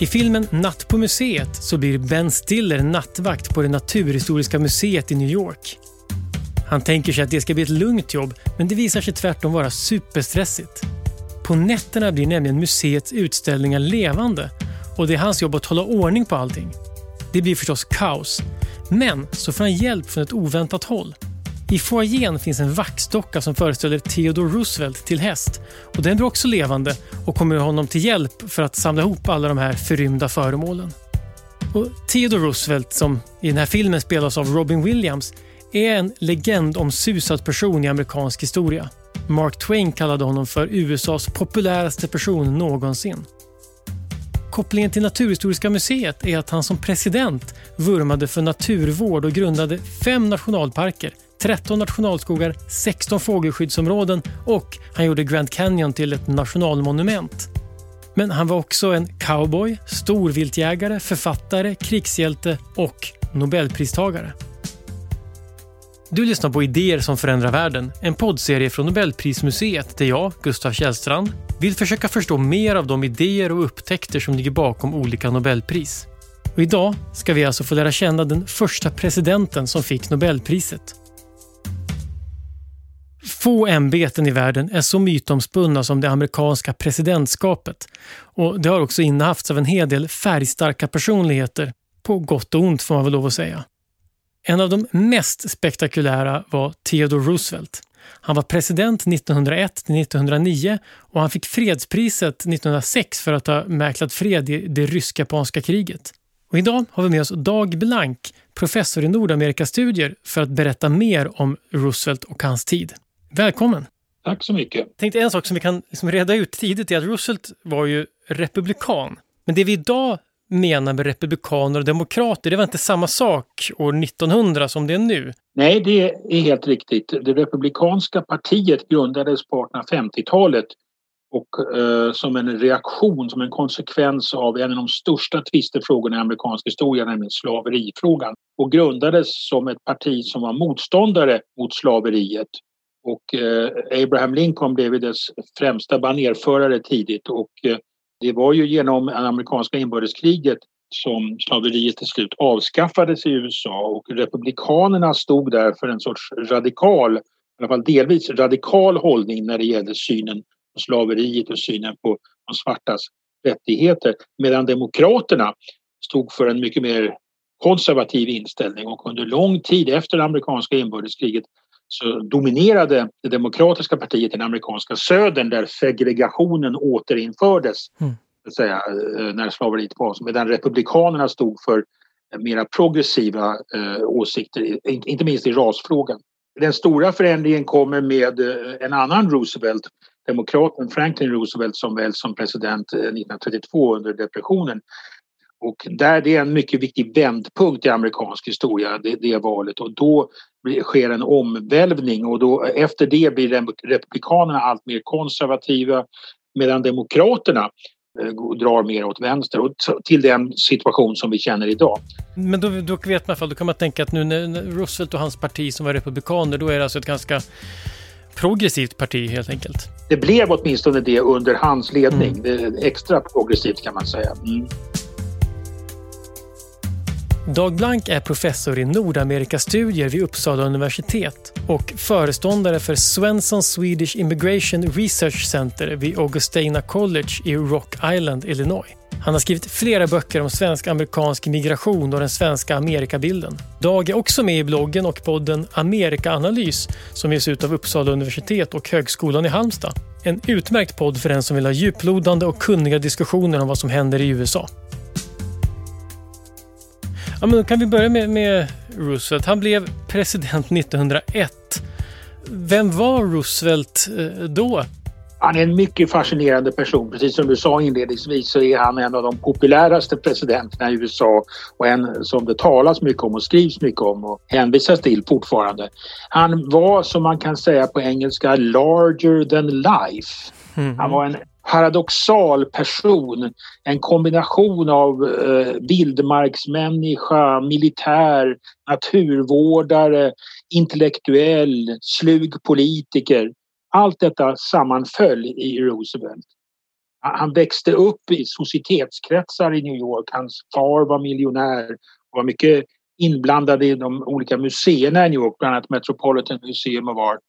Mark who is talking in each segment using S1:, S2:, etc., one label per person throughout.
S1: I filmen Natt på museet så blir Ben Stiller nattvakt på det Naturhistoriska museet i New York. Han tänker sig att det ska bli ett lugnt jobb, men det visar sig tvärtom vara superstressigt. På nätterna blir nämligen museets utställningar levande och det är hans jobb att hålla ordning på allting. Det blir förstås kaos. Men så får han hjälp från ett oväntat håll. I foajén finns en vaxdocka som föreställer Theodore Roosevelt till häst och den blir också levande och kommer honom till hjälp för att samla ihop alla de här förrymda föremålen. Och Theodore Roosevelt, som i den här filmen spelas av Robin Williams, är en legendomsusad person i amerikansk historia. Mark Twain kallade honom för USAs populäraste person någonsin. Kopplingen till Naturhistoriska museet är att han som president vurmade för naturvård och grundade fem nationalparker, 13 nationalskogar, 16 fågelskyddsområden och han gjorde Grand Canyon till ett nationalmonument. Men han var också en cowboy, storviltjägare, författare, krigshjälte och nobelpristagare. Du lyssnar på Idéer som förändrar världen, en poddserie från Nobelprismuseet där jag, Gustav Källstrand, vill försöka förstå mer av de idéer och upptäckter som ligger bakom olika Nobelpris. Och idag ska vi alltså få lära känna den första presidenten som fick Nobelpriset. Få ämbeten i världen är så mytomspunna som det amerikanska presidentskapet och det har också innehafts av en hel del färgstarka personligheter, på gott och ont får man väl lov att säga. En av de mest spektakulära var Theodore Roosevelt. Han var president 1901 till 1909 och han fick fredspriset 1906 för att ha mäklat fred i det rysk-japanska kriget. Och idag har vi med oss Dag Blank, professor i Nordamerikastudier, för att berätta mer om Roosevelt och hans tid. Välkommen!
S2: Tack så mycket.
S1: Tänkte en sak som vi kan liksom reda ut tidigt är att Roosevelt var ju republikan. Men det vi idag menar med republikaner och demokrater. Det var inte samma sak år 1900 som det är nu.
S2: Nej, det är helt riktigt. Det republikanska partiet grundades på 1850-talet och eh, som en reaktion, som en konsekvens av en av de största tvistefrågorna i amerikansk historia, nämligen slaverifrågan. Och grundades som ett parti som var motståndare mot slaveriet. Och eh, Abraham Lincoln blev dess främsta banerförare tidigt och eh, det var ju genom amerikanska inbördeskriget som slaveriet till slut avskaffades i USA och republikanerna stod där för en sorts radikal, i alla fall delvis radikal hållning när det gällde synen på slaveriet och synen på de svartas rättigheter. Medan demokraterna stod för en mycket mer konservativ inställning och under lång tid efter det amerikanska inbördeskriget så dominerade det demokratiska partiet den amerikanska södern där segregationen återinfördes mm. säga, eh, när slaveriet var medan republikanerna stod för mera progressiva eh, åsikter, inte minst i rasfrågan. Den stora förändringen kommer med eh, en annan Roosevelt, demokraten Franklin Roosevelt som väl som president 1932 eh, under depressionen och där det är en mycket viktig vändpunkt i amerikansk historia, det, det valet. Och då sker en omvälvning och då, efter det blir republikanerna allt mer konservativa medan demokraterna eh, drar mer åt vänster och till den situation som vi känner idag.
S1: Men då, då vet man, då kan man tänka att nu när Roosevelt och hans parti som var republikaner, då är det alltså ett ganska progressivt parti helt enkelt.
S2: Det blev åtminstone det under hans ledning. Mm. Extra progressivt kan man säga. Mm.
S1: Dag Blank är professor i Nordamerikastudier vid Uppsala universitet och föreståndare för Swenson Swedish Immigration Research Center vid Augustana College i Rock Island, Illinois. Han har skrivit flera böcker om svensk-amerikansk migration och den svenska Amerikabilden. Dag är också med i bloggen och podden Amerikaanalys som ges ut av Uppsala universitet och Högskolan i Halmstad. En utmärkt podd för den som vill ha djuplodande och kunniga diskussioner om vad som händer i USA. Ja, men då kan vi börja med, med Roosevelt. Han blev president 1901. Vem var Roosevelt eh, då?
S2: Han är en mycket fascinerande person. Precis som du sa inledningsvis så är han en av de populäraste presidenterna i USA och en som det talas mycket om och skrivs mycket om och hänvisas till fortfarande. Han var som man kan säga på engelska larger than life. Mm. Han var en paradoxal person. En kombination av eh, vildmarksmänniska, militär, naturvårdare, intellektuell, slug politiker. Allt detta sammanföll i Roosevelt. Han växte upp i societetskretsar i New York. Hans far var miljonär och var mycket inblandad i de olika museerna i New York, bland annat Metropolitan Museum of Art.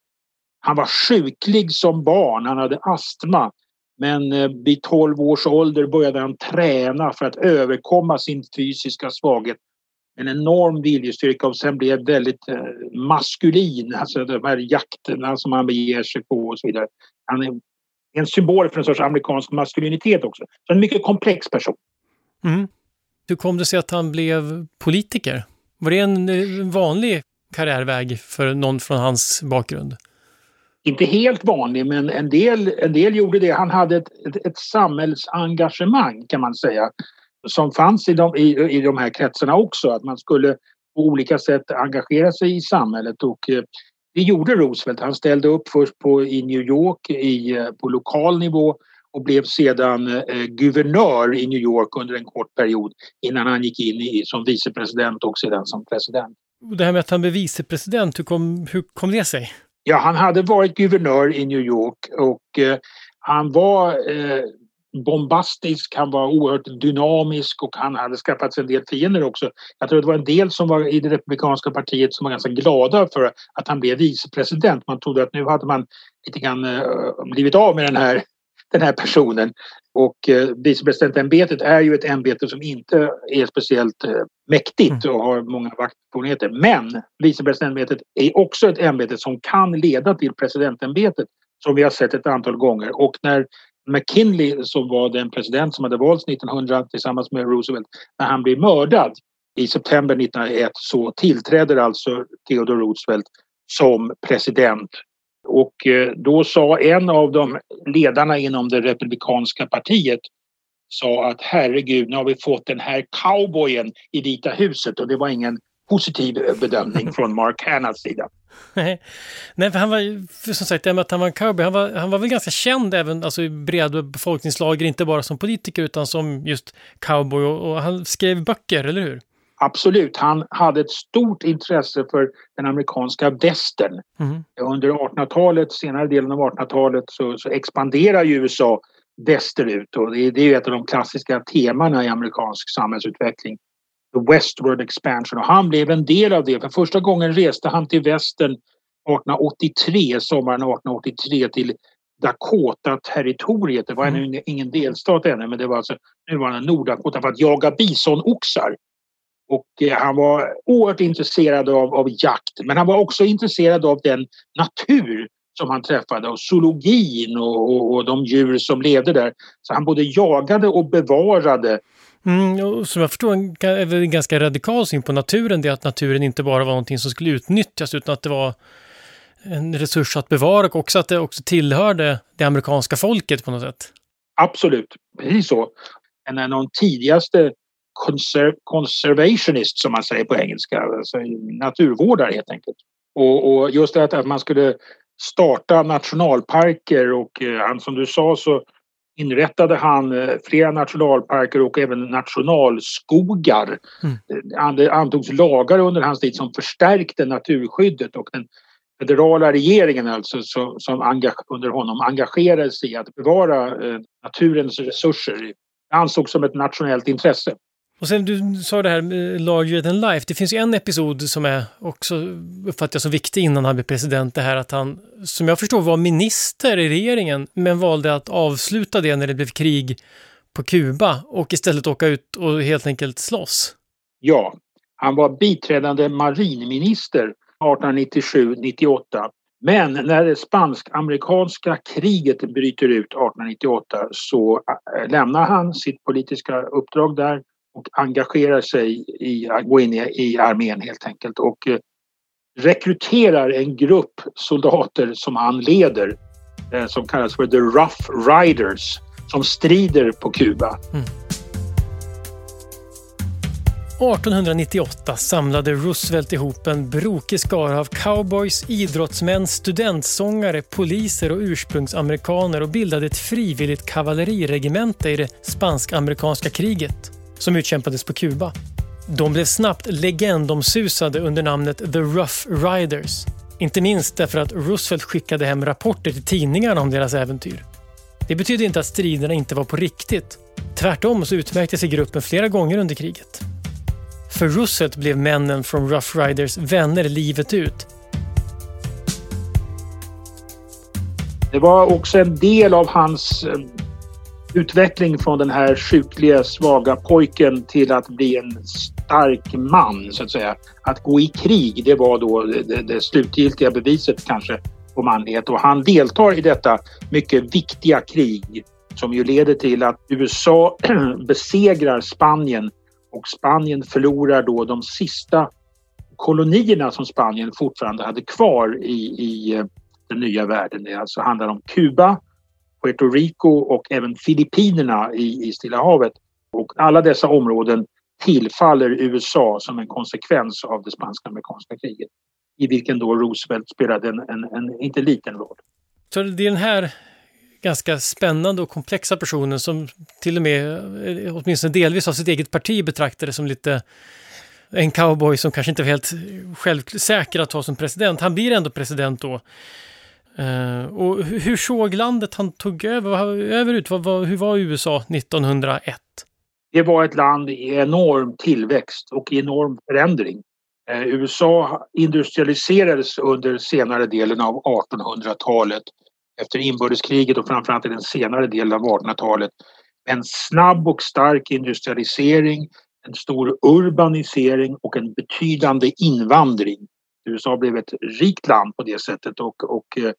S2: Han var sjuklig som barn, han hade astma. Men eh, vid 12 års ålder började han träna för att överkomma sin fysiska svaghet. En enorm viljestyrka och sen blev väldigt eh, maskulin, alltså de här jakterna som han beger sig på och så vidare. Han är en symbol för en sorts amerikansk maskulinitet också. Så en mycket komplex person.
S1: Mm. Hur kom det sig att han blev politiker? Var det en eh, vanlig karriärväg för någon från hans bakgrund?
S2: Inte helt vanlig, men en del, en del gjorde det. Han hade ett, ett, ett samhällsengagemang kan man säga som fanns i de, i, i de här kretsarna också. Att man skulle på olika sätt engagera sig i samhället och eh, det gjorde Roosevelt. Han ställde upp först på, i New York i, eh, på lokal nivå och blev sedan eh, guvernör i New York under en kort period innan han gick in i, som vicepresident och sedan som president.
S1: Det här med att han blev vicepresident, hur kom, hur kom det sig?
S2: Ja, han hade varit guvernör i New York och eh, han var eh, bombastisk, han var oerhört dynamisk och han hade skaffat sig en del fiender också. Jag tror det var en del som var i det republikanska partiet som var ganska glada för att han blev vicepresident. Man trodde att nu hade man lite grann eh, blivit av med den här, den här personen. Och eh, vicepresidentämbetet är ju ett ämbete som inte är speciellt eh, mäktigt mm. och har många vaktbefogenheter. Men vicepresidentämbetet är också ett ämbete som kan leda till presidentämbetet som vi har sett ett antal gånger. Och när McKinley som var den president som hade valts 1900 tillsammans med Roosevelt, när han blev mördad i september 1901 så tillträder alltså Theodore Roosevelt som president. Och eh, då sa en av de ledarna inom det republikanska partiet sa att herregud, nu har vi fått den här cowboyen i Vita huset och det var ingen positiv bedömning från Mark Hannahs sida.
S1: Nej, för han var för som sagt, att han var en cowboy, han var, han var väl ganska känd även alltså, i breda befolkningslager, inte bara som politiker utan som just cowboy och, och han skrev böcker, eller hur?
S2: Absolut, han hade ett stort intresse för den amerikanska västern. Mm. Under 1800-talet, senare delen av 1800-talet så, så expanderar ju USA västerut och det, är ett av de klassiska temana i amerikansk samhällsutveckling. The Westward Expansion och han blev en del av det. För första gången reste han till västern 1883, sommaren 1883 till Dakota-territoriet. Det var ännu mm. ingen delstat ännu men det var alltså nuvarande Norddakota för att jaga bisonoxar. Och eh, han var oerhört intresserad av, av jakt men han var också intresserad av den natur som han träffade och zoologin och, och, och de djur som levde där. Så han både jagade och bevarade
S1: Mm, som jag förstår är en ganska radikal syn på naturen, det att naturen inte bara var någonting som skulle utnyttjas utan att det var en resurs att bevara och också att det också tillhörde det amerikanska folket på något sätt.
S2: Absolut, precis så. En av de tidigaste conser conservationist som man säger på engelska, alltså naturvårdare helt enkelt. Och, och just det att man skulle starta nationalparker och eh, som du sa så inrättade han eh, flera nationalparker och även nationalskogar. Mm. Det antogs lagar under hans tid som förstärkte naturskyddet och den federala regeringen alltså som under honom engagerade sig i att bevara eh, naturens resurser. Det ansågs som ett nationellt intresse.
S1: Och sen du sa det här med larger than life. Det finns ju en episod som är också uppfattar jag som viktig innan han blev president. Det här att han, som jag förstår, var minister i regeringen men valde att avsluta det när det blev krig på Kuba och istället åka ut och helt enkelt slåss.
S2: Ja, han var biträdande marinminister 1897-98. Men när det spansk-amerikanska kriget bryter ut 1898 så äh, lämnar han sitt politiska uppdrag där och engagerar sig i att gå in i, i armén helt enkelt och eh, rekryterar en grupp soldater som han leder eh, som kallas för The Rough Riders som strider på Kuba. Mm.
S1: 1898 samlade Roosevelt ihop en brokig skara av cowboys, idrottsmän, studentsångare, poliser och ursprungsamerikaner och bildade ett frivilligt kavalleriregemente i det spansk-amerikanska kriget som utkämpades på Kuba. De blev snabbt legendomsusade under namnet The Rough Riders. Inte minst därför att Roosevelt skickade hem rapporter till tidningarna om deras äventyr. Det betydde inte att striderna inte var på riktigt. Tvärtom så utmärkte sig gruppen flera gånger under kriget. För Roosevelt blev männen från Rough Riders vänner livet ut.
S2: Det var också en del av hans eh, utveckling från den här sjukliga, svaga pojken till att bli en stark man, så att säga. Att gå i krig, det var då det, det slutgiltiga beviset kanske på manlighet och han deltar i detta mycket viktiga krig som ju leder till att USA besegrar Spanien och Spanien förlorar då de sista kolonierna som Spanien fortfarande hade kvar i, i eh, den nya världen. Det alltså handlar om Kuba, Puerto Rico och även Filippinerna i, i Stilla havet. Och alla dessa områden tillfaller USA som en konsekvens av det spansk-amerikanska kriget i vilken då Roosevelt spelade en, en, en inte liten roll.
S1: Så det är den här ganska spännande och komplexa personen som till och med, eh, åtminstone delvis av sitt eget parti betraktade som lite en cowboy som kanske inte var helt självsäker att ha som president. Han blir ändå president då. Uh, och hur såg landet han tog över, över ut? Vad, vad, hur var USA 1901?
S2: Det var ett land i enorm tillväxt och enorm förändring. Uh, USA industrialiserades under senare delen av 1800-talet efter inbördeskriget och framförallt i den senare delen av 1800-talet. En snabb och stark industrialisering, en stor urbanisering och en betydande invandring. USA blev ett rikt land på det sättet och, och eh,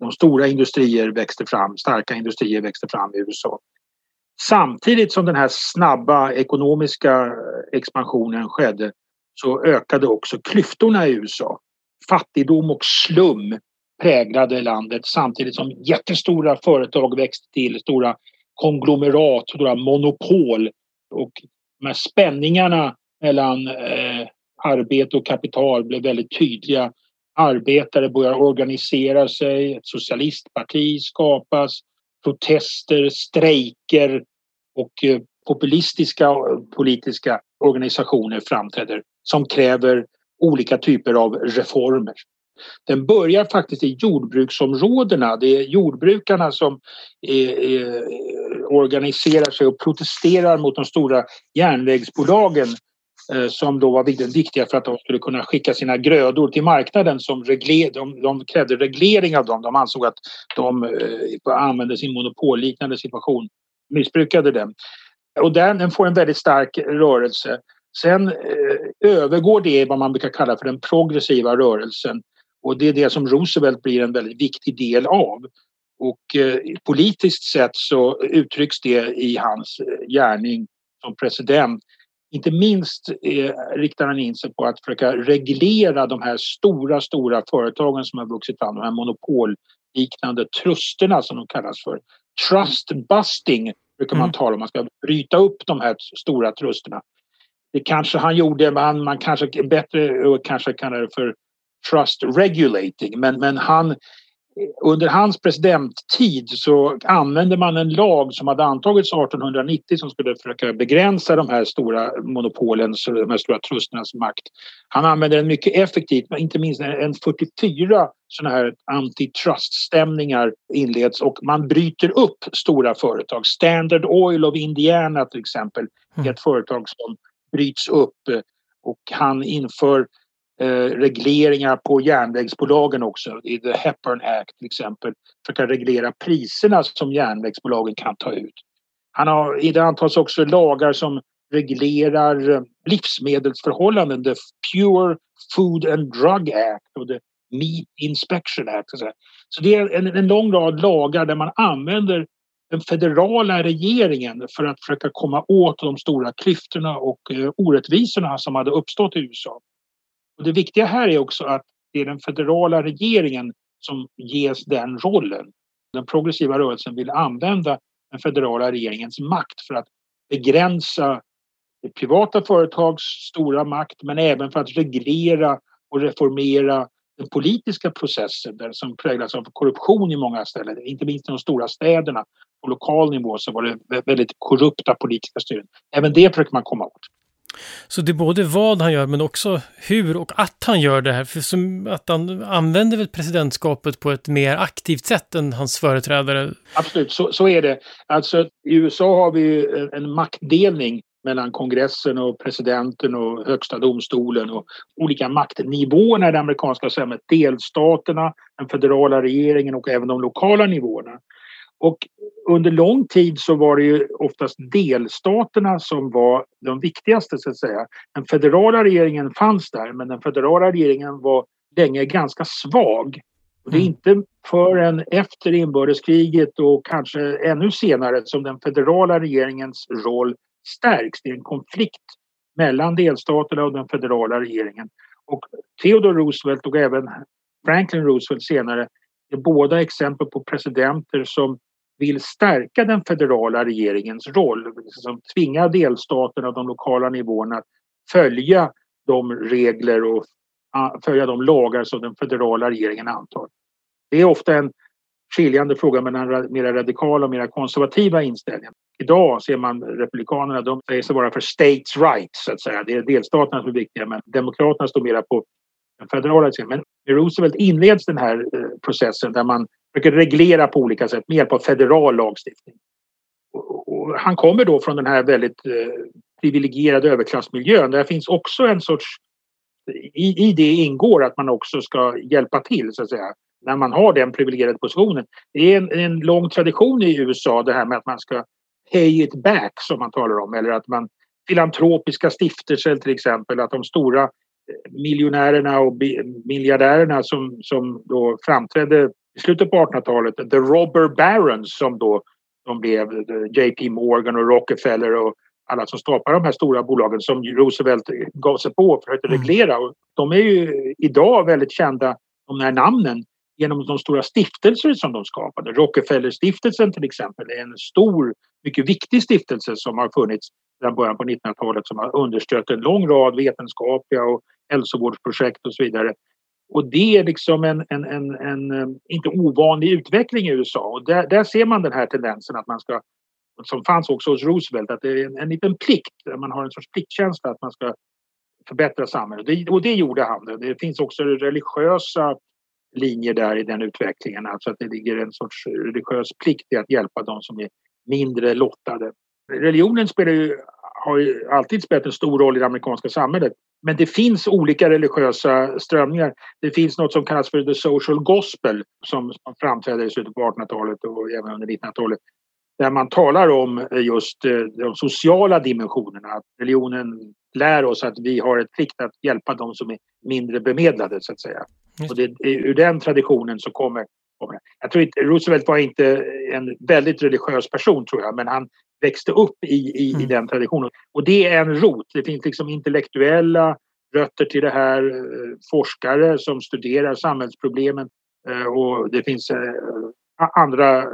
S2: de stora industrier växte fram, starka industrier växte fram i USA. Samtidigt som den här snabba ekonomiska expansionen skedde så ökade också klyftorna i USA. Fattigdom och slum präglade landet samtidigt som jättestora företag växte till, stora konglomerat, stora monopol och de här spänningarna mellan eh, arbete och kapital blev väldigt tydliga. Arbetare börjar organisera sig, ett socialistparti skapas, protester, strejker och eh, populistiska politiska organisationer framträder som kräver olika typer av reformer. Den börjar faktiskt i jordbruksområdena. Det är jordbrukarna som är, är, organiserar sig och protesterar mot de stora järnvägsbolagen Eh, som då var viktiga för att de skulle kunna skicka sina grödor till marknaden. Som regler, de, de krävde reglering av dem. De ansåg att de eh, använde sin monopolliknande situation, missbrukade den. Och den får en väldigt stark rörelse. Sen eh, övergår det i vad man brukar kalla för den progressiva rörelsen och det är det som Roosevelt blir en väldigt viktig del av. Och eh, politiskt sett så uttrycks det i hans eh, gärning som president. Inte minst eh, riktar han in sig på att försöka reglera de här stora, stora företagen som har vuxit fram, de här monopolliknande trusterna som de kallas för. Trust busting brukar man mm. tala om, man ska bryta upp de här stora trusterna. Det kanske han gjorde, men man kanske bättre kanske kallar det för trust regulating. Men, men han, under hans presidenttid så använde man en lag som hade antagits 1890 som skulle försöka begränsa de här stora monopolens, de här stora trusternas makt. Han använde den mycket effektivt, men inte minst en 44 sådana här antitrust-stämningar inleds och man bryter upp stora företag. Standard Oil of Indiana till exempel är mm. ett företag som bryts upp och han inför Eh, Eh, regleringar på järnvägsbolagen också. I The Hepburn Act till exempel. Försöka reglera priserna som järnvägsbolagen kan ta ut. Han har, det antas också lagar som reglerar eh, livsmedelsförhållanden. The Pure Food and Drug Act och The Meat Inspection Act. Så det är en, en lång rad lagar där man använder den federala regeringen för att försöka komma åt de stora klyftorna och eh, orättvisorna som hade uppstått i USA. Och det viktiga här är också att det är den federala regeringen som ges den rollen. Den progressiva rörelsen vill använda den federala regeringens makt för att begränsa privata företags stora makt men även för att reglera och reformera den politiska processen där som präglas av korruption i många ställen, inte minst i de stora städerna. På lokal nivå så var det väldigt korrupta politiska styren. Även det försöker man komma åt.
S1: Så det är både vad han gör men också hur och att han gör det här. För som att han använder väl presidentskapet på ett mer aktivt sätt än hans företrädare.
S2: Absolut, så, så är det. Alltså i USA har vi en maktdelning mellan kongressen och presidenten och högsta domstolen och olika maktnivåerna i det amerikanska samhället. Delstaterna, den federala regeringen och även de lokala nivåerna. Och under lång tid så var det ju oftast delstaterna som var de viktigaste så att säga. Den federala regeringen fanns där men den federala regeringen var länge ganska svag. Och det är mm. inte förrän efter inbördeskriget och kanske ännu senare som den federala regeringens roll stärks. Det är en konflikt mellan delstaterna och den federala regeringen. Och Theodore Roosevelt och även Franklin Roosevelt senare är båda exempel på presidenter som vill stärka den federala regeringens roll, liksom tvinga delstaterna och de lokala nivåerna att följa de regler och följa de lagar som den federala regeringen antar. Det är ofta en skiljande fråga mellan mer radikala och mer konservativa inställningar. Idag ser man republikanerna, de säger sig vara för states rights så att säga. Det är delstaterna som är viktiga men demokraterna står mera på den federala sidan. Men med Roosevelt inleds den här eh, processen där man försöker reglera på olika sätt med hjälp av federal lagstiftning. Och, han kommer då från den här väldigt eh, privilegierade överklassmiljön. Där finns också en sorts... I, I det ingår att man också ska hjälpa till så att säga när man har den privilegierade positionen. Det är en, en lång tradition i USA det här med att man ska pay it back som man talar om eller att man filantropiska stiftelser till exempel att de stora miljonärerna och miljardärerna som, som då framträdde i slutet på 1800-talet, the robber barons som då de blev eh, JP Morgan och Rockefeller och alla som skapade de här stora bolagen som Roosevelt gav sig på och försökte mm. reglera. Och de är ju idag väldigt kända, de här namnen, genom de stora stiftelser som de skapade. Rockefeller-stiftelsen till exempel är en stor, mycket viktig stiftelse som har funnits sedan början på 1900-talet som har understött en lång rad vetenskapliga och hälsovårdsprojekt och så vidare. Och det är liksom en, en, en, en eh, inte ovanlig utveckling i USA och där, där, ser man den här tendensen att man ska, som fanns också hos Roosevelt, att det är en, en liten plikt, man har en sorts pliktkänsla att man ska förbättra samhället. Det, och det gjorde han. Det finns också religiösa linjer där i den utvecklingen, alltså att det ligger en sorts religiös plikt i att hjälpa de som är mindre lottade. Religionen spelar ju, har ju alltid spelat en stor roll i det amerikanska samhället. Men det finns olika religiösa strömningar. Det finns något som kallas för the social gospel som framträder i slutet på 1800-talet och även under 1900-talet. Där man talar om just eh, de sociala dimensionerna. Att religionen lär oss att vi har ett plikt att hjälpa de som är mindre bemedlade så att säga. Och det är ur den traditionen så kommer, kommer Jag tror inte, Roosevelt var inte en väldigt religiös person tror jag men han växte upp i, i, mm. i den traditionen. Och det är en rot. Det finns liksom intellektuella rötter till det här. Eh, forskare som studerar samhällsproblemen. Eh, och det finns eh, andra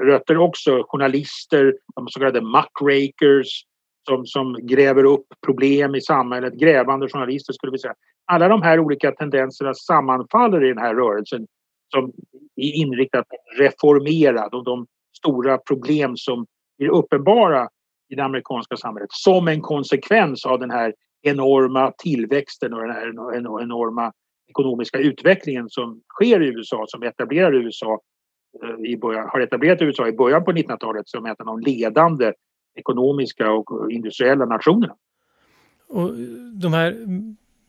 S2: rötter också. Journalister, de så kallade muckrakers som, som gräver upp problem i samhället. Grävande journalister skulle vi säga. Alla de här olika tendenserna sammanfaller i den här rörelsen som är inriktad på att reformera de, de stora problem som blir uppenbara i det amerikanska samhället som en konsekvens av den här enorma tillväxten och den här enorma ekonomiska utvecklingen som sker i USA, som etablerar USA eh, i början, har etablerat USA i början på 1900-talet som ett av de ledande ekonomiska och industriella nationerna.
S1: Och de här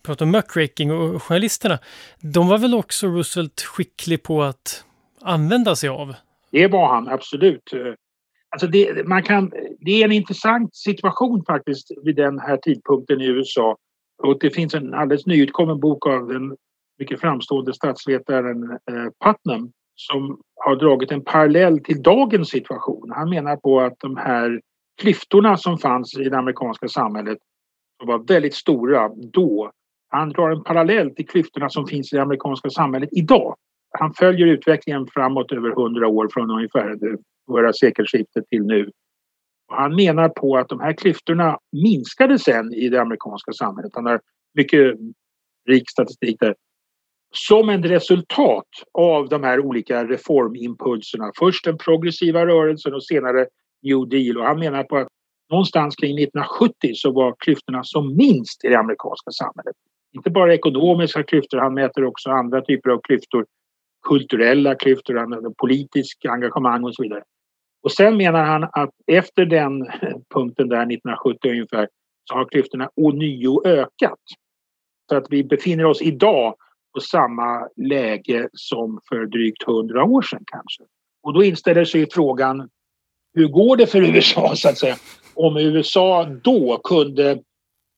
S1: pratar om muckraking och journalisterna, de var väl också Roosevelt skicklig på att använda sig av?
S2: Det var han absolut. Alltså det, man kan, det är en intressant situation faktiskt vid den här tidpunkten i USA. Och det finns en alldeles nyutkommen bok av den mycket framstående statsvetaren eh, Putnam som har dragit en parallell till dagens situation. Han menar på att de här klyftorna som fanns i det amerikanska samhället som var väldigt stora då. Han drar en parallell till klyftorna som finns i det amerikanska samhället idag. Han följer utvecklingen framåt över hundra år från ungefär förra sekelskiftet till nu. Och han menar på att de här klyftorna minskade sen i det amerikanska samhället. Han har mycket rik statistik där. Som ett resultat av de här olika reformimpulserna. Först den progressiva rörelsen och senare New Deal. Och han menar på att någonstans kring 1970 så var klyftorna som minst i det amerikanska samhället. Inte bara ekonomiska klyftor, han mäter också andra typer av klyftor. Kulturella klyftor, politisk engagemang och så vidare. Och sen menar han att efter den punkten där 1970 ungefär så har klyftorna ånyo ökat. Så att vi befinner oss idag på samma läge som för drygt hundra år sedan kanske. Och då inställer sig frågan hur går det för USA så att säga? Om USA då kunde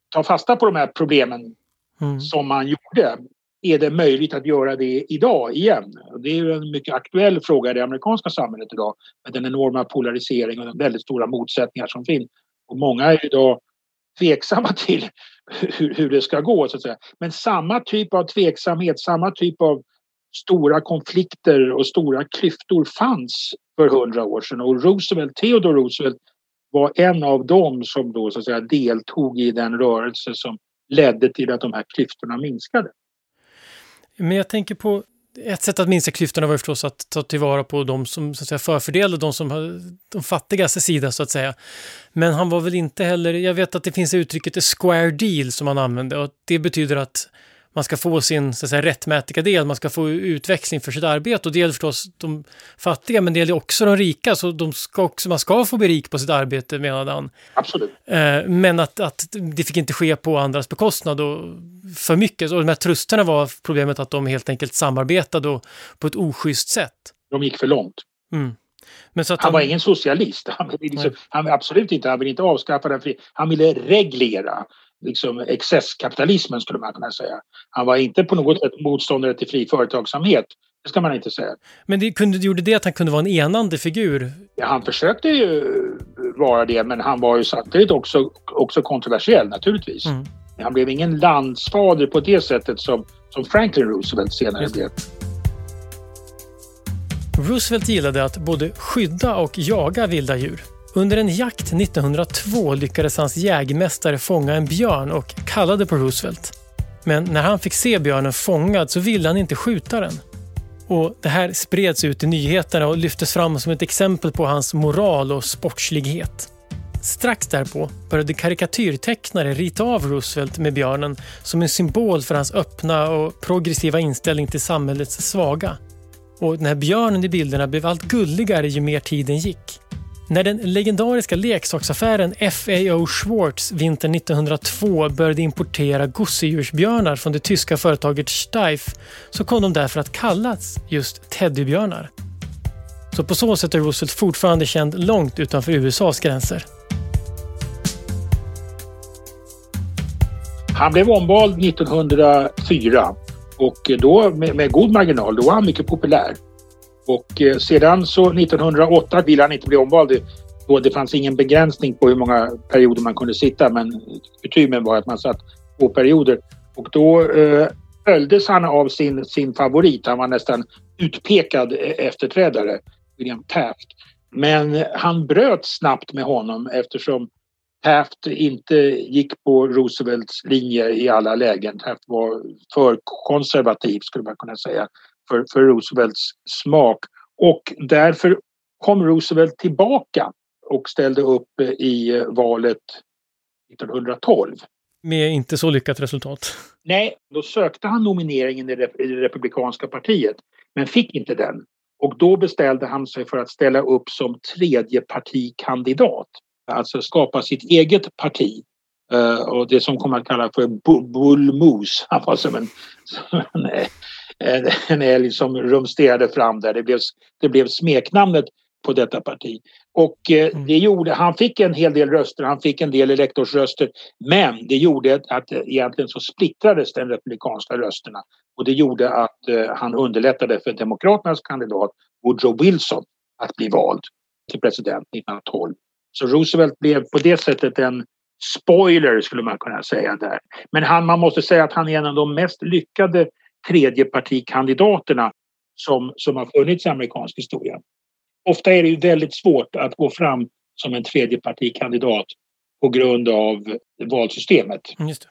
S2: ta fasta på de här problemen mm. som man gjorde. Är det möjligt att göra det idag igen? Det är en mycket aktuell fråga i det amerikanska samhället idag med den enorma polarisering och de väldigt stora motsättningar som finns. Och många är idag tveksamma till hur, hur det ska gå så att säga. Men samma typ av tveksamhet, samma typ av stora konflikter och stora klyftor fanns för hundra år sedan och Roosevelt, Theodore Roosevelt var en av dem som då så att säga deltog i den rörelse som ledde till att de här klyftorna minskade.
S1: Men jag tänker på ett sätt att minska klyftorna var förstås att ta tillvara på de som så att säga, förfördelade, de som har de fattigaste sida så att säga. Men han var väl inte heller, jag vet att det finns uttrycket a square deal som han använde och det betyder att man ska få sin så att säga, rättmätiga del, man ska få utväxling för sitt arbete och det gäller förstås de fattiga men det gäller också de rika så de ska också, man ska få bli rik på sitt arbete menade han.
S2: Absolut.
S1: Eh, men att, att det fick inte ske på andras bekostnad och för mycket. Och de här trusterna var problemet att de helt enkelt samarbetade på ett oschysst sätt.
S2: De gick för långt.
S1: Mm.
S2: han, han, var ingen socialist. Han ville, liksom, han absolut inte, han ville inte avskaffa den fri. Han ville reglera liksom excesskapitalismen skulle man kunna säga. Han var inte på något sätt motståndare till fri företagsamhet. Det ska man inte säga.
S1: Men det kunde, gjorde det att han kunde vara en enande figur?
S2: Ja, han försökte ju vara det, men han var ju samtidigt också, också kontroversiell naturligtvis. Mm. Han blev ingen landsfader på det sättet som, som Franklin Roosevelt senare blev.
S1: Roosevelt gillade att både skydda och jaga vilda djur. Under en jakt 1902 lyckades hans jägmästare fånga en björn och kallade på Roosevelt. Men när han fick se björnen fångad så ville han inte skjuta den. Och Det här spreds ut i nyheterna och lyftes fram som ett exempel på hans moral och sportslighet. Strax därpå började karikatyrtecknare rita av Roosevelt med björnen som en symbol för hans öppna och progressiva inställning till samhällets svaga. Och den här björnen i bilderna blev allt gulligare ju mer tiden gick. När den legendariska leksaksaffären FAO Schwartz vintern 1902 började importera gosedjursbjörnar från det tyska företaget Steiff så kom de därför att kallas just teddybjörnar. Så på så sätt är Roosevelt fortfarande känd långt utanför USAs gränser.
S2: Han blev omvald 1904 och då med, med god marginal, då var han mycket populär. Och eh, sedan så 1908 ville han inte bli omvald. Då det fanns ingen begränsning på hur många perioder man kunde sitta men kutymen var att man satt två perioder. Och då eh, följdes han av sin, sin favorit. Han var nästan utpekad e-, efterträdare, William Taft. Men han bröt snabbt med honom eftersom Taft inte gick på Roosevelts linje i alla lägen. Taft var för konservativ skulle man kunna säga för, för Roosevelts smak. Och därför kom Roosevelt tillbaka och ställde upp i valet 1912.
S1: Med inte så lyckat resultat?
S2: Nej, då sökte han nomineringen i det republikanska partiet men fick inte den. Och då beställde han sig för att ställa upp som tredje partikandidat. Alltså skapa sitt eget parti. Uh, och det som kommer att kallas för bullmoose. Han var som en, som en en älg som rumsterade fram där. Det blev, det blev smeknamnet på detta parti. Och eh, mm. det gjorde, han fick en hel del röster, han fick en del elektorsröster men det gjorde att egentligen så splittrades den republikanska rösterna och det gjorde att eh, han underlättade för Demokraternas kandidat Woodrow Wilson att bli vald till president 1912. Så Roosevelt blev på det sättet en spoiler skulle man kunna säga där. Men han, man måste säga att han är en av de mest lyckade tredjepartikandidaterna som, som har funnits i amerikansk historia. Ofta är det ju väldigt svårt att gå fram som en tredjepartikandidat på grund av valsystemet.
S1: Mm, just det.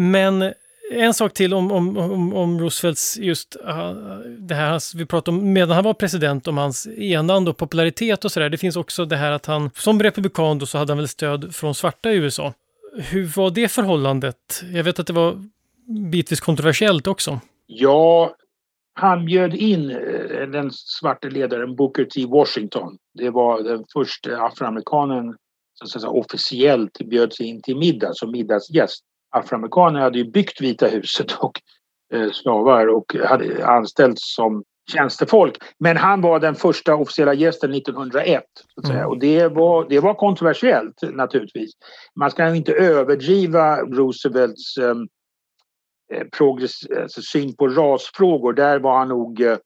S1: Men en sak till om, om, om, om Roosevelts just uh, det här vi pratade om medan han var president, om hans enande och popularitet och sådär. Det finns också det här att han som republikan då så hade han väl stöd från svarta i USA. Hur var det förhållandet? Jag vet att det var bitvis kontroversiellt också.
S2: Ja, han bjöd in eh, den svarte ledaren Booker T Washington. Det var den första afroamerikanen som så officiellt bjöds in till middag som middagsgäst afroamerikaner hade ju byggt Vita huset och eh, slavar och hade anställts som tjänstefolk. Men han var den första officiella gästen 1901. Så att säga. Mm. Och det var, det var kontroversiellt naturligtvis. Man ska inte överdriva Roosevelts eh, Eh, progress, alltså syn på rasfrågor. Där var han nog... Eh,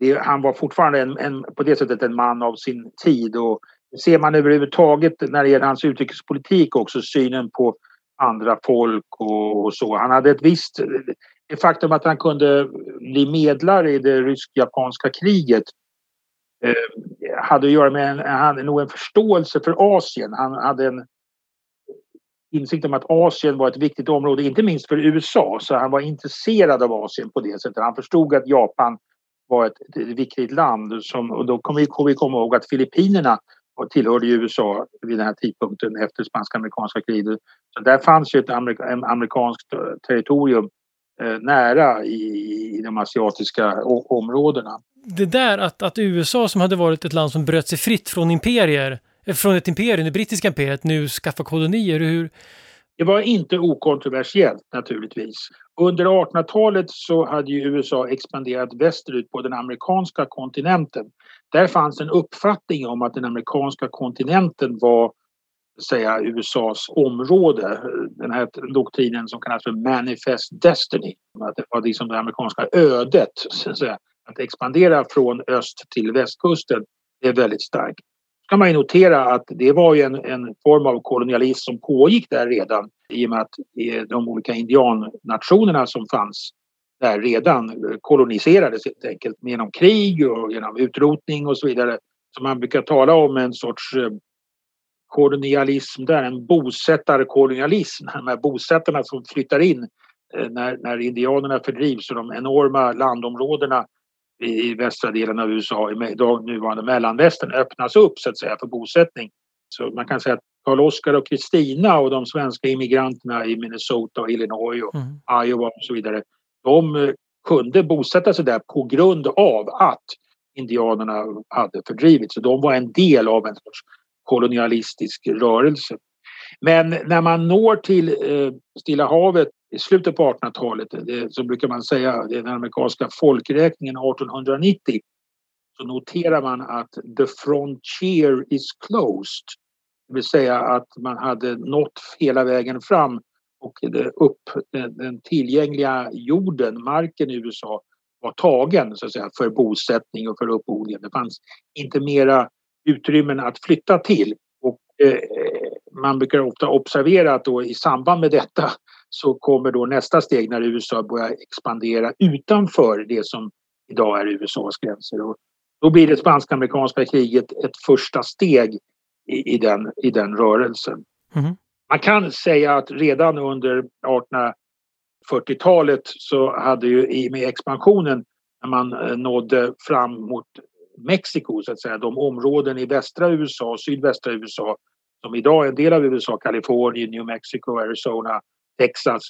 S2: det, han var fortfarande en, en, på det sättet en man av sin tid. Och ser man överhuvudtaget när det gäller hans utrikespolitik också synen på andra folk och, och, så. Han hade ett visst... Det faktum att han kunde bli medlare i det rysk-japanska kriget eh, hade att göra med en, han hade nog en förståelse för Asien. Han hade en insikt om att Asien var ett viktigt område, inte minst för USA. Så han var intresserad av Asien på det sättet. Han förstod att Japan var ett, ett viktigt land. Som, och då kommer vi komma ihåg att Filippinerna tillhörde USA vid den här tidpunkten efter spanska-amerikanska kriget. Så där fanns ju ett amerik amerikanskt territorium eh, nära i, i de asiatiska områdena.
S1: Det där att, att USA som hade varit ett land som bröt sig fritt från imperier, från ett imperium, det brittiska imperiet, nu skaffa kolonier. Hur,
S2: det var inte okontroversiellt naturligtvis. Under 1800-talet så hade ju USA expanderat västerut på den amerikanska kontinenten. Där fanns en uppfattning om att den amerikanska kontinenten var säga, USAs område. Den här doktrinen som kallas för Manifest Destiny. Att det var liksom det amerikanska ödet. Så att, säga. att expandera från öst till västkusten är väldigt starkt kan man ju notera att det var ju en, en form av kolonialism som pågick där redan i och med att eh, de olika indiannationerna som fanns där redan eh, koloniserades helt enkelt genom krig och genom utrotning och så vidare. Så man brukar tala om en sorts eh, kolonialism där, en bosättarkolonialism. De här bosättarna som flyttar in när, när indianerna fördrivs och de enorma landområdena i västra delen av USA, i nuvarande mellanvästern, öppnas upp så att säga för bosättning. Så man kan säga att Karl Oskar och Kristina och de svenska immigranterna i Minnesota och Illinois och mm. Iowa och så vidare, de eh, kunde bosätta sig där på grund av att indianerna hade fördrivits. Så de var en del av en sorts kolonialistisk rörelse. Men när man når till eh, Stilla havet i slutet på 1800-talet, så brukar man säga, det är den amerikanska folkräkningen 1890, så noterar man att the frontier is closed. Det vill säga att man hade nått hela vägen fram och upp, den tillgängliga jorden, marken i USA, var tagen så att säga, för bosättning och för uppodling. Det fanns inte mera utrymmen att flytta till. Och, eh, man brukar ofta observera att då i samband med detta så kommer då nästa steg när USA börjar expandera utanför det som idag är USAs gränser. Och då blir det spansk-amerikanska kriget ett första steg i, i, den, i den rörelsen. Mm. Man kan säga att redan under 1840-talet så hade ju i med expansionen när man eh, nådde fram mot Mexiko, så att säga, de områden i västra USA sydvästra USA som idag är en del av USA, Kalifornien, New Mexico, Arizona, Texas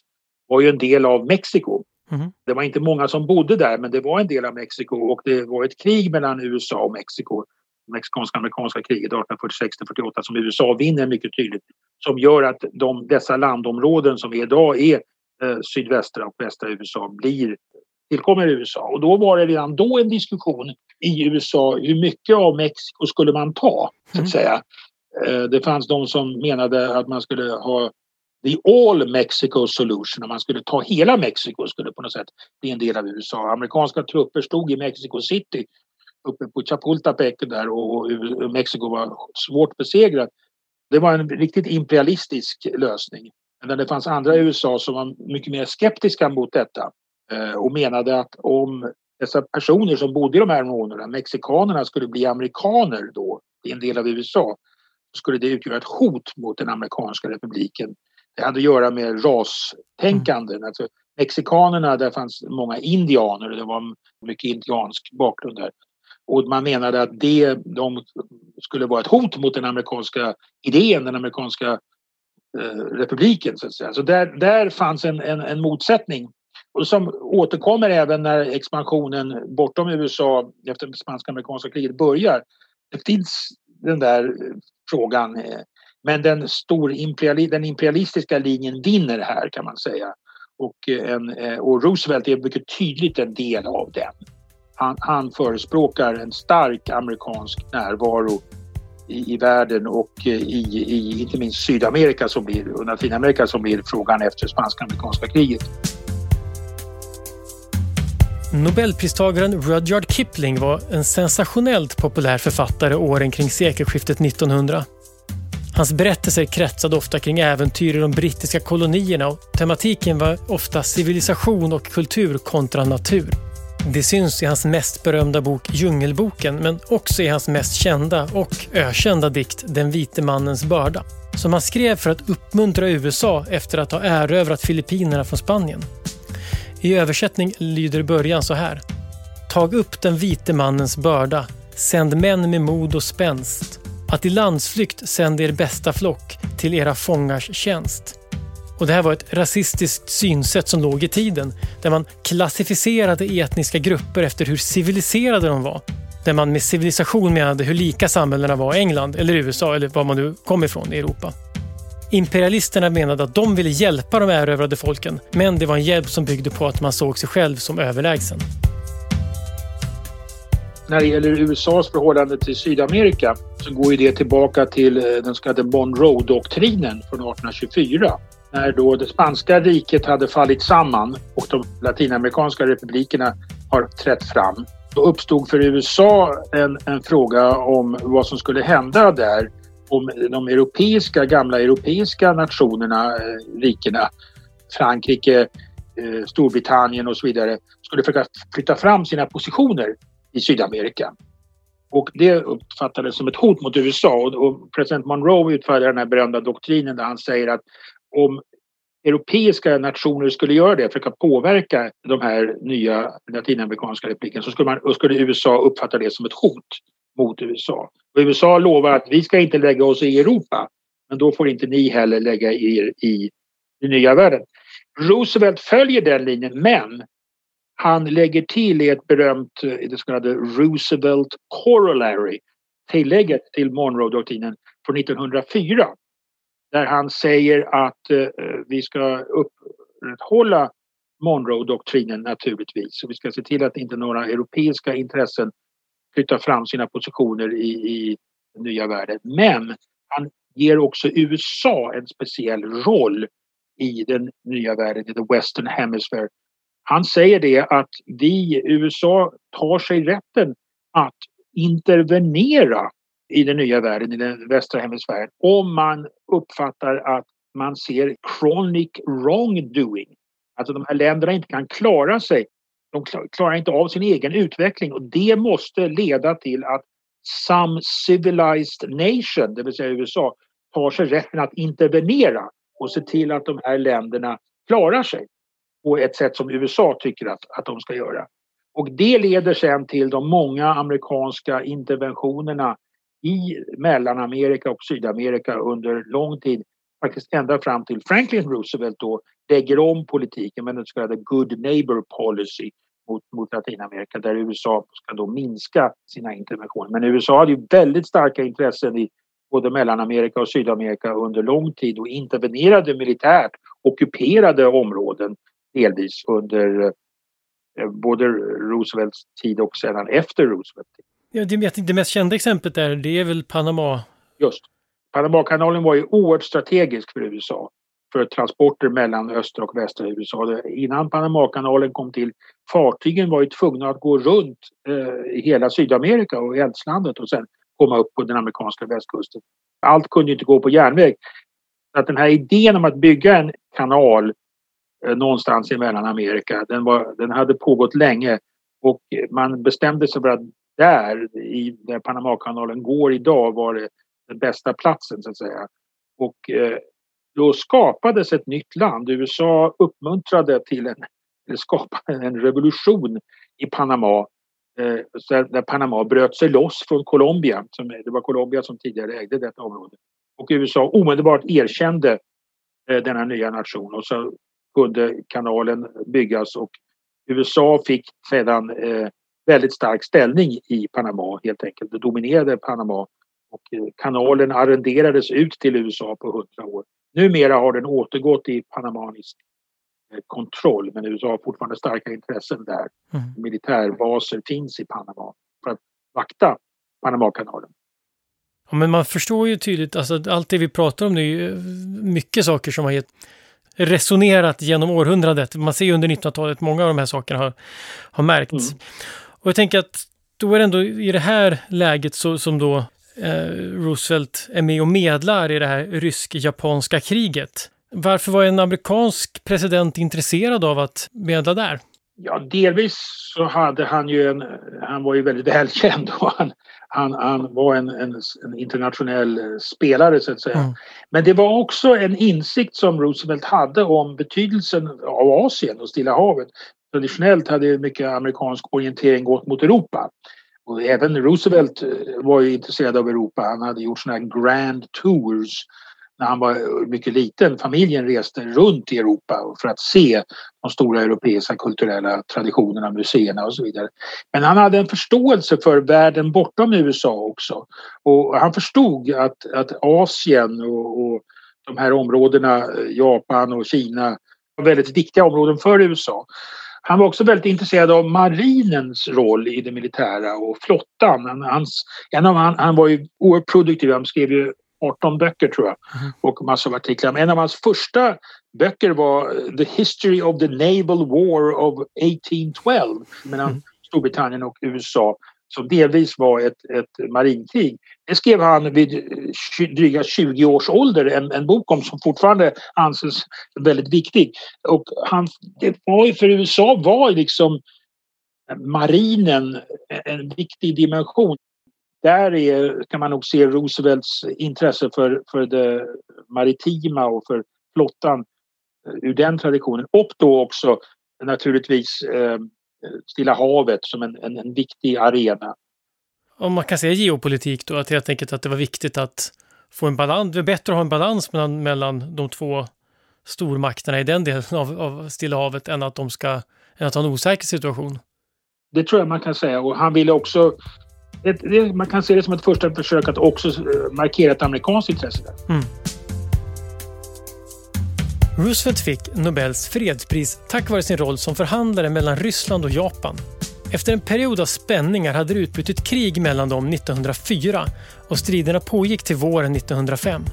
S2: var ju en del av Mexiko. Mm. Det var inte många som bodde där men det var en del av Mexiko och det var ett krig mellan USA och Mexiko. Mexikanska-amerikanska kriget 1846-48 som USA vinner mycket tydligt. Som gör att de, dessa landområden som idag är eh, sydvästra och västra USA blir tillkommer USA. Och då var det redan då en diskussion i USA hur mycket av Mexiko skulle man ta? Så att mm. säga. Eh, det fanns de som menade att man skulle ha the all Mexico solution, om man skulle ta hela Mexiko skulle på något sätt bli en del av USA. Amerikanska trupper stod i Mexico City uppe på Chapultepec där och Mexiko var svårt besegrat. Det var en riktigt imperialistisk lösning. Men det fanns andra i USA som var mycket mer skeptiska mot detta eh, och menade att om dessa personer som bodde i de här områdena, mexikanerna, skulle bli amerikaner då i en del av USA skulle det utgöra ett hot mot den amerikanska republiken. Det hade att göra med rastänkande. Mm. Alltså, mexikanerna, där fanns många indianer och det var mycket indiansk bakgrund där. Och man menade att det, de skulle vara ett hot mot den amerikanska idén, den amerikanska eh, republiken. Så, att säga. så där, där fanns en, en, en motsättning och som återkommer även när expansionen bortom USA efter det spansk-amerikanska kriget börjar. Det finns den där frågan. Men den, stor imperiali den imperialistiska linjen vinner här kan man säga. Och, eh, en, eh, och Roosevelt är mycket tydligt en del av den. Han, han förespråkar en stark amerikansk närvaro i, i världen och eh, i, i, inte minst Sydamerika som blir, och Latinamerika som blir frågan efter spansk-amerikanska kriget.
S1: Nobelpristagaren Rudyard Kipling var en sensationellt populär författare åren kring sekelskiftet 1900. Hans berättelser kretsade ofta kring äventyr i de brittiska kolonierna och tematiken var ofta civilisation och kultur kontra natur. Det syns i hans mest berömda bok Djungelboken men också i hans mest kända och ökända dikt Den vite mannens börda som han skrev för att uppmuntra USA efter att ha erövrat Filippinerna från Spanien. I översättning lyder början så här. Tag upp den vite mannens börda, sänd män med mod och spänst. Att i landsflykt sänd er bästa flock till era fångars tjänst. Och det här var ett rasistiskt synsätt som låg i tiden, där man klassificerade etniska grupper efter hur civiliserade de var. Där man med civilisation menade hur lika samhällena var i England eller USA eller var man nu kom ifrån i Europa. Imperialisterna menade att de ville hjälpa de erövrade folken, men det var en hjälp som byggde på att man såg sig själv som överlägsen.
S2: När det gäller USAs förhållande till Sydamerika så går ju det tillbaka till eh, den så kallade Monroe-doktrinen från 1824. När då det spanska riket hade fallit samman och de latinamerikanska republikerna har trätt fram. Då uppstod för USA en, en fråga om vad som skulle hända där om de europeiska, gamla europeiska nationerna, eh, rikena, Frankrike, eh, Storbritannien och så vidare, skulle försöka flytta fram sina positioner i Sydamerika. Och det uppfattades som ett hot mot USA och, president Monroe utfärdade den här berömda doktrinen där han säger att om europeiska nationer skulle göra det, försöka påverka de här nya latinamerikanska republiken så skulle, man, skulle USA uppfatta det som ett hot mot USA. Och USA lovar att vi ska inte lägga oss i Europa, men då får inte ni heller lägga er i den nya världen. Roosevelt följer den linjen, men han lägger till i ett berömt, eh, det så kallade Roosevelt Corollary, tillägget till Monroe-doktrinen från 1904. Där han säger att eh, eh, vi ska upprätthålla Monroe-doktrinen naturligtvis. Och vi ska se till att inte några europeiska intressen flyttar fram sina positioner i, i den nya världen. Men han ger också USA en speciell roll i den nya världen, i the Western Hemisphere. Han säger det att vi, USA, tar sig rätten att intervenera i den nya världen, i den västra hemisfären, om man uppfattar att man ser chronic wrongdoing. Alltså de här länderna inte kan klara sig. De klarar inte av sin egen utveckling. Och det måste leda till att some civilized nation, det vill säga USA, tar sig rätten att intervenera och se till att de här länderna klarar sig på ett sätt som USA tycker att, att de ska göra. Och det leder sen till de många amerikanska interventionerna i Mellanamerika och Sydamerika under lång tid. Faktiskt ända fram till Franklin Roosevelt då lägger om politiken med den så kallade good neighbor policy mot, mot Latinamerika där USA ska då minska sina interventioner. Men USA hade ju väldigt starka intressen i både Mellanamerika och Sydamerika under lång tid och intervenerade militärt, ockuperade områden delvis under eh, både Roosevelts tid och sedan efter Roosevelts tid.
S1: Ja, det, det mest kända exemplet där, det är väl Panama?
S2: Just. Panamakanalen var ju oerhört strategisk för USA för transporter mellan östra och västra USA. Innan Panamakanalen kom till, fartygen var ju tvungna att gå runt eh, hela Sydamerika och Eldslandet och sen komma upp på den amerikanska västkusten. Allt kunde inte gå på järnväg. Att den här idén om att bygga en kanal Eh, någonstans i Mellanamerika, den, var, den hade pågått länge och man bestämde sig för att där, i, där Panamakanalen går idag, var det den bästa platsen så att säga. Och eh, då skapades ett nytt land. USA uppmuntrade till en, eller skapade en revolution i Panama eh, där Panama bröt sig loss från Colombia. Som, det var Colombia som tidigare ägde detta område. Och USA omedelbart erkände eh, denna nya nation och så kunde kanalen byggas och USA fick sedan eh, väldigt stark ställning i Panama helt enkelt. Det dominerade Panama och eh, kanalen arrenderades ut till USA på hundra år. Numera har den återgått i panamanisk eh, kontroll men USA har fortfarande starka intressen där. Mm. Militärbaser finns i Panama för att vakta Panamakanalen.
S1: Ja, men man förstår ju tydligt, alltså allt det vi pratar om nu är ju mycket saker som har gett resonerat genom århundradet. Man ser ju under 1900-talet, många av de här sakerna har, har märkts. Mm. Och jag tänker att då är det ändå i det här läget så, som då eh, Roosevelt är med och medlar i det här rysk-japanska kriget. Varför var en amerikansk president intresserad av att medla där?
S2: Ja, delvis så hade han ju en, han var ju väldigt välkänd och han, han, han var en, en, en, internationell spelare så att säga. Mm. Men det var också en insikt som Roosevelt hade om betydelsen av Asien och Stilla havet. Traditionellt hade mycket amerikansk orientering gått mot Europa. Och även Roosevelt eh, var ju intresserad av Europa. Han hade gjort såna här grand tours när han var mycket liten. Familjen reste runt i Europa för att se de stora europeiska kulturella traditionerna, museerna och så vidare. Men han hade en förståelse för världen bortom USA också. Och han förstod att, att Asien och, och de här områdena, Japan och Kina, var väldigt viktiga områden för USA. Han var också väldigt intresserad av marinens roll i det militära och flottan. Hans, en av han, han var ju oerhört produktiv, han skrev ju 18 böcker tror jag mm. och massor av artiklar. Men en av hans första böcker var The History of the Naval War of 1812 mellan mm. Storbritannien och USA som delvis var ett, ett marinkrig. Det skrev han vid dryga 20 års ålder, en, en bok om som fortfarande anses väldigt viktig. Och han, det var för USA var liksom marinen en viktig dimension där är, kan man nog se Roosevelts intresse för, för det maritima och för flottan eh, ur den traditionen. Och då också naturligtvis eh, Stilla havet som en, en, en, viktig arena.
S1: Om man kan säga geopolitik då, att helt enkelt att det var viktigt att få en balans, det är bättre att ha en balans mellan, mellan de två stormakterna i den delen av, av Stilla havet än att de ska, än att ha en osäker situation.
S2: Det tror jag man kan säga och han ville också ett, det, man kan se det som ett första försök att också eh, markera ett amerikanskt intresse där. Mm.
S1: Roosevelt fick Nobels fredspris tack vare sin roll som förhandlare mellan Ryssland och Japan. Efter en period av spänningar hade det utbrutit krig mellan dem 1904 och striderna pågick till våren 1905.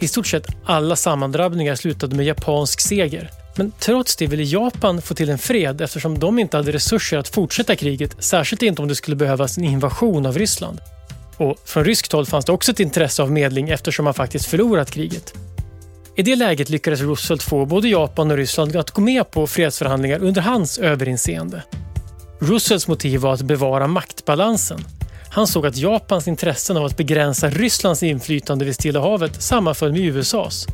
S1: I stort sett alla sammandrabbningar slutade med japansk seger men trots det ville Japan få till en fred eftersom de inte hade resurser att fortsätta kriget, särskilt inte om det skulle behövas en invasion av Ryssland. Och från ryskt håll fanns det också ett intresse av medling eftersom man faktiskt förlorat kriget. I det läget lyckades Roosevelt få både Japan och Ryssland att gå med på fredsförhandlingar under hans överinseende. Roosevelts motiv var att bevara maktbalansen. Han såg att Japans intressen av att begränsa Rysslands inflytande vid Stilla havet sammanföll med USAs.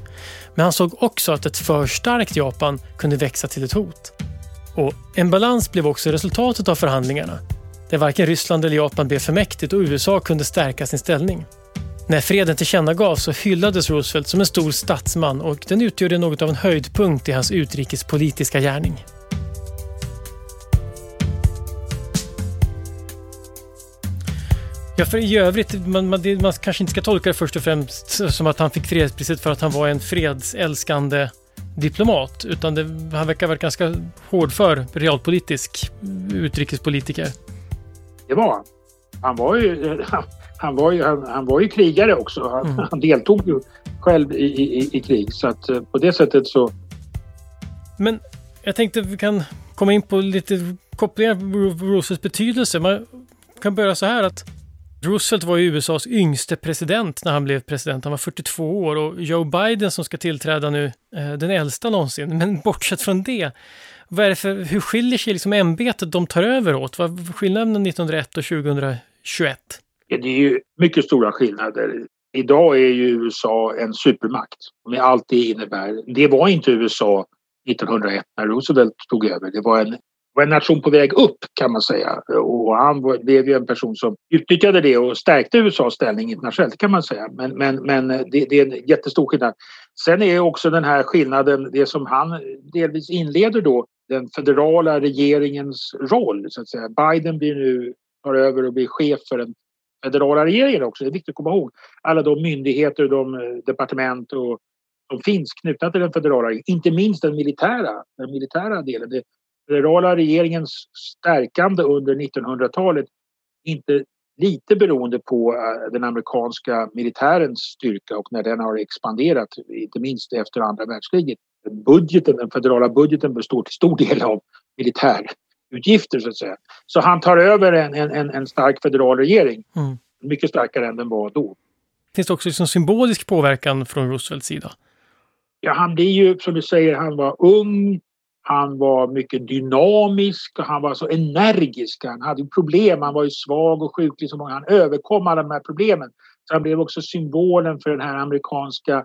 S1: Men han såg också att ett för starkt Japan kunde växa till ett hot. Och en balans blev också resultatet av förhandlingarna. Där varken Ryssland eller Japan blev för mäktigt och USA kunde stärka sin ställning. När freden tillkännagavs så hyllades Roosevelt som en stor statsman och den utgjorde något av en höjdpunkt i hans utrikespolitiska gärning. Ja, för i övrigt, man, man, man, kanske inte ska tolka det först och främst som att han fick fredspriset för att han var en fredsälskande diplomat, utan det, han verkar vara ganska hård för realpolitisk utrikespolitiker.
S2: Det var han. Han var ju, han var ju, han, han var ju krigare också. Han, mm. han deltog ju själv i, i, i, krig, så att eh, på det sättet så...
S1: Men jag tänkte vi kan komma in på lite kopplingar på Roosevelts betydelse. Man kan börja så här att Roosevelt var ju USAs yngste president när han blev president. Han var 42 år och Joe Biden som ska tillträda nu, eh, den äldsta någonsin. Men bortsett från det Vad är det för, hur skiljer sig liksom ämbetet de tar över åt? Vad är skillnaden 1901 och 2021?
S2: Det är ju mycket stora skillnader. Idag är ju USA en supermakt med allt det innebär. Det var inte USA 1901 när Roosevelt tog över. Det var en, var en nation på väg upp kan man säga. Och han blev ju en person som utnyttjade det och stärkte USAs ställning internationellt kan man säga. Men, men, men det, det är en jättestor skillnad. Sen är också den här skillnaden det som han delvis inleder då den federala regeringens roll så att säga. Biden blir nu tar över och blir chef för den federala regeringen också. Det är viktigt att komma ihåg. Alla de myndigheter och de eh, departement och, som finns knutna till den federala regeringen. Inte minst den militära, den militära delen. Det federala regeringens stärkande under 1900-talet inte lite beroende på eh, den amerikanska militärens styrka och när den har expanderat, inte minst efter andra världskriget. Budgeten, den federala budgeten består till stor del av militärutgifter så att säga. Så han tar över en, en, en stark federal regering. Mm. Mycket starkare än den var då.
S1: Finns det också liksom symbolisk påverkan från Roosevelts sida?
S2: Ja, han blir ju som du säger, han var ung, han var mycket dynamisk och han var så energisk. Han hade problem, han var ju svag och sjuklig som. Han överkom alla de här problemen. Så han blev också symbolen för den här amerikanska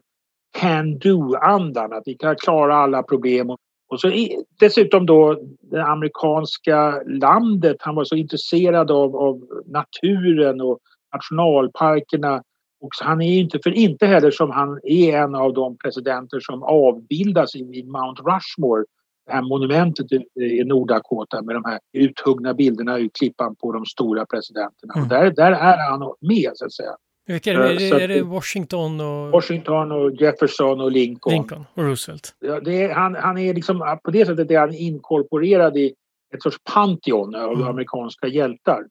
S2: can-do-andan. Att vi kan klara alla problem. Och så dessutom då det amerikanska landet. Han var så intresserad av, av naturen och nationalparkerna. Och han är inte för inte heller som han är en av de presidenter som avbildas i Mount Rushmore det här monumentet i Nordakota med de här uthuggna bilderna ur klippan på de stora presidenterna. Mm. Och där, där är han med så att säga.
S1: Vilka är, det, är, det, är det Washington och...
S2: Washington och Jefferson och Lincoln.
S1: Lincoln och Roosevelt.
S2: Ja, är, han, han är liksom, på det sättet är han inkorporerad i ett sorts pantheon av mm. amerikanska hjältar.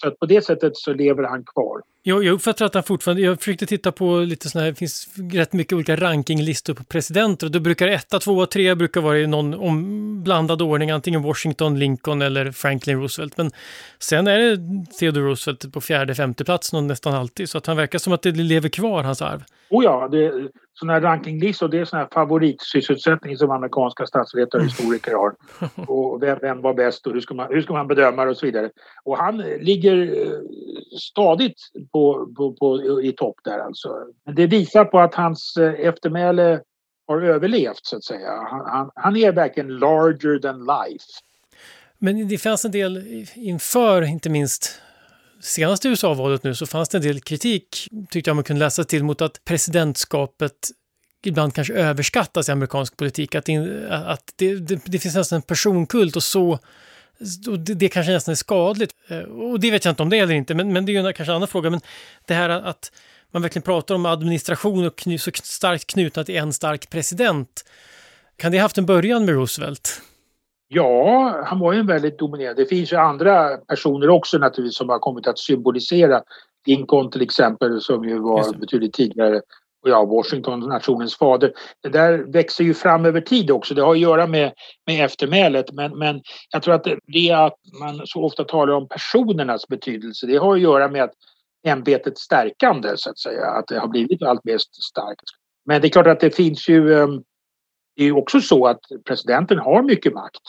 S2: Så att på det sättet så lever han kvar.
S1: Jag, jag uppfattar att han fortfarande, jag försökte titta på lite sådana här, det finns rätt mycket olika rankinglistor på presidenter och då brukar etta, tvåa, trea brukar vara i någon om, blandad ordning, antingen Washington, Lincoln eller Franklin Roosevelt. Men sen är det Theodore Roosevelt på fjärde, femte plats nästan alltid, så att han verkar som att det lever kvar, hans arv.
S2: Oh ja, det, sådana här rankinglistor, det är sån här favoritsysselsättning som amerikanska statsvetare och historiker har. Och vem, vem var bäst och hur ska, man, hur ska man bedöma det och så vidare. Och han ligger eh, stadigt på, på, på, i topp där alltså. Men det visar på att hans eh, eftermäle har överlevt så att säga. Han, han, han är verkligen larger than life.
S1: Men det fanns en del inför, inte minst senaste USA-valet nu så fanns det en del kritik, tyckte jag man kunde läsa till, mot att presidentskapet ibland kanske överskattas i amerikansk politik. Att, in, att det, det, det, finns nästan en personkult och så och det, det kanske nästan är skadligt. Eh, och det vet jag inte om det är eller inte, men, men det är ju kanske en annan fråga. Men det här att man verkligen pratar om administration och kny, så starkt knutna till en stark president. Kan det ha haft en början med Roosevelt?
S2: Ja, han var ju en väldigt dominerande. Det finns ju andra personer också naturligtvis som har kommit att symbolisera Lincoln till exempel som ju var betydligt tidigare och ja, Washington, nationens fader. Det där växer ju fram över tid också. Det har att göra med, med eftermälet. Men, men jag tror att det att man så ofta talar om personernas betydelse, det har att göra med att ämbetets stärkande så att säga. Att det har blivit allt mer starkt. Men det är klart att det finns ju ehm, det är ju också så att presidenten har mycket makt.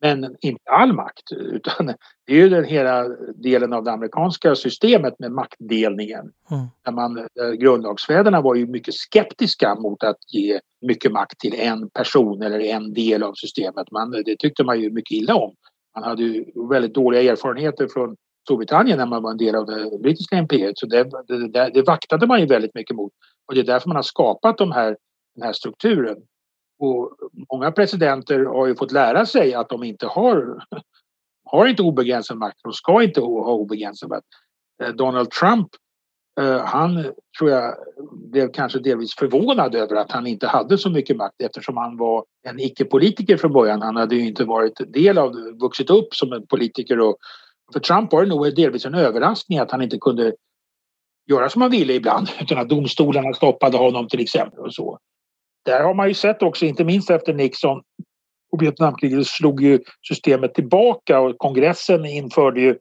S2: Men inte all makt, utan det är ju den hela delen av det amerikanska systemet med maktdelningen. Mm. Där man, grundlagsfäderna var ju mycket skeptiska mot att ge mycket makt till en person eller en del av systemet. Man, det tyckte man ju mycket illa om. Man hade ju väldigt dåliga erfarenheter från Storbritannien när man var en del av det brittiska imperiet. Så det, det, det, det vaktade man ju väldigt mycket mot. Och det är därför man har skapat de här, den här strukturen. Och många presidenter har ju fått lära sig att de inte har, har inte obegränsad makt. De ska inte ha obegränsad makt. Eh, Donald Trump, eh, han tror jag blev kanske delvis förvånad över att han inte hade så mycket makt eftersom han var en icke-politiker från början. Han hade ju inte varit del av, vuxit upp som en politiker och för Trump var det nog delvis en överraskning att han inte kunde göra som han ville ibland utan att domstolarna stoppade honom till exempel och så. Där har man ju sett också, inte minst efter Nixon och Vietnamkriget slog ju systemet tillbaka och kongressen införde ju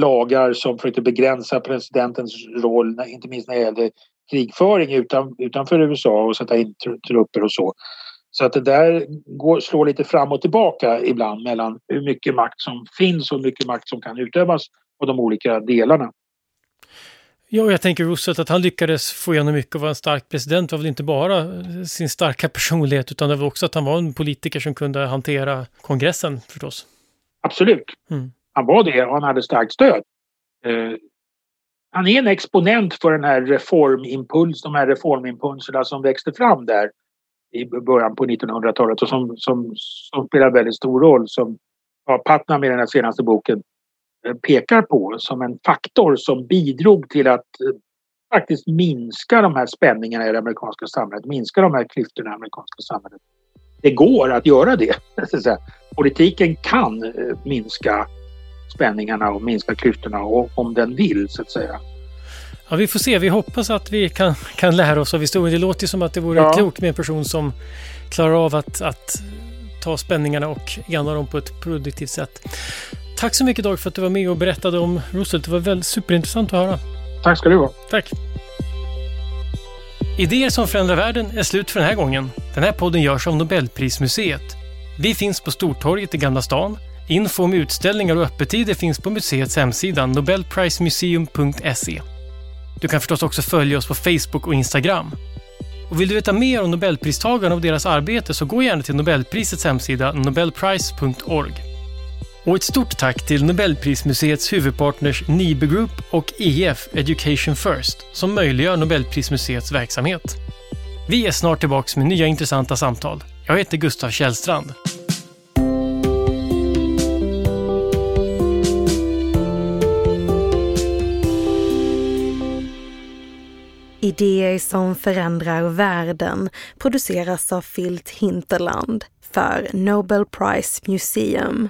S2: lagar som försökte begränsa presidentens roll, inte minst när det gällde krigföring utan, utanför USA och sätta in trupper och så. Så att det där går, slår lite fram och tillbaka ibland mellan hur mycket makt som finns och hur mycket makt som kan utövas på de olika delarna.
S1: Ja, jag tänker Roosevelt att han lyckades få igenom mycket och vara en stark president Det var väl inte bara sin starka personlighet utan det var också att han var en politiker som kunde hantera kongressen förstås.
S2: Absolut. Mm. Han var det och han hade starkt stöd. Eh, han är en exponent för den här reformimpuls, de här reformimpulserna som växte fram där i början på 1900-talet och som, som, som spelar väldigt stor roll som ja, Putnam i den här senaste boken pekar på som en faktor som bidrog till att eh, faktiskt minska de här spänningarna i det amerikanska samhället, minska de här klyftorna i det amerikanska samhället. Det går att göra det. Politiken kan eh, minska spänningarna och minska klyftorna om den vill så att säga.
S1: Ja, vi får se. Vi hoppas att vi kan, kan lära oss av historien. Det låter som att det vore ja. klokt med en person som klarar av att, att ta spänningarna och ena dem på ett produktivt sätt. Tack så mycket Dag för att du var med och berättade om Roosevelt. Det var väldigt superintressant att höra.
S2: Tack ska du ha.
S1: Tack. Idéer som förändrar världen är slut för den här gången. Den här podden görs av Nobelprismuseet. Vi finns på Stortorget i Gamla stan. Info om utställningar och öppettider finns på museets hemsida nobelprismuseum.se. Du kan förstås också följa oss på Facebook och Instagram. Och vill du veta mer om Nobelpristagarna och deras arbete så gå gärna till Nobelprisets hemsida nobelprice.org. Och ett stort tack till Nobelprismuseets huvudpartners Nibe Group och EF Education First som möjliggör Nobelprismuseets verksamhet. Vi är snart tillbaka med nya intressanta samtal. Jag heter Gustav Källstrand.
S3: Idéer som förändrar världen produceras av Filt Hinterland för Nobel Prize Museum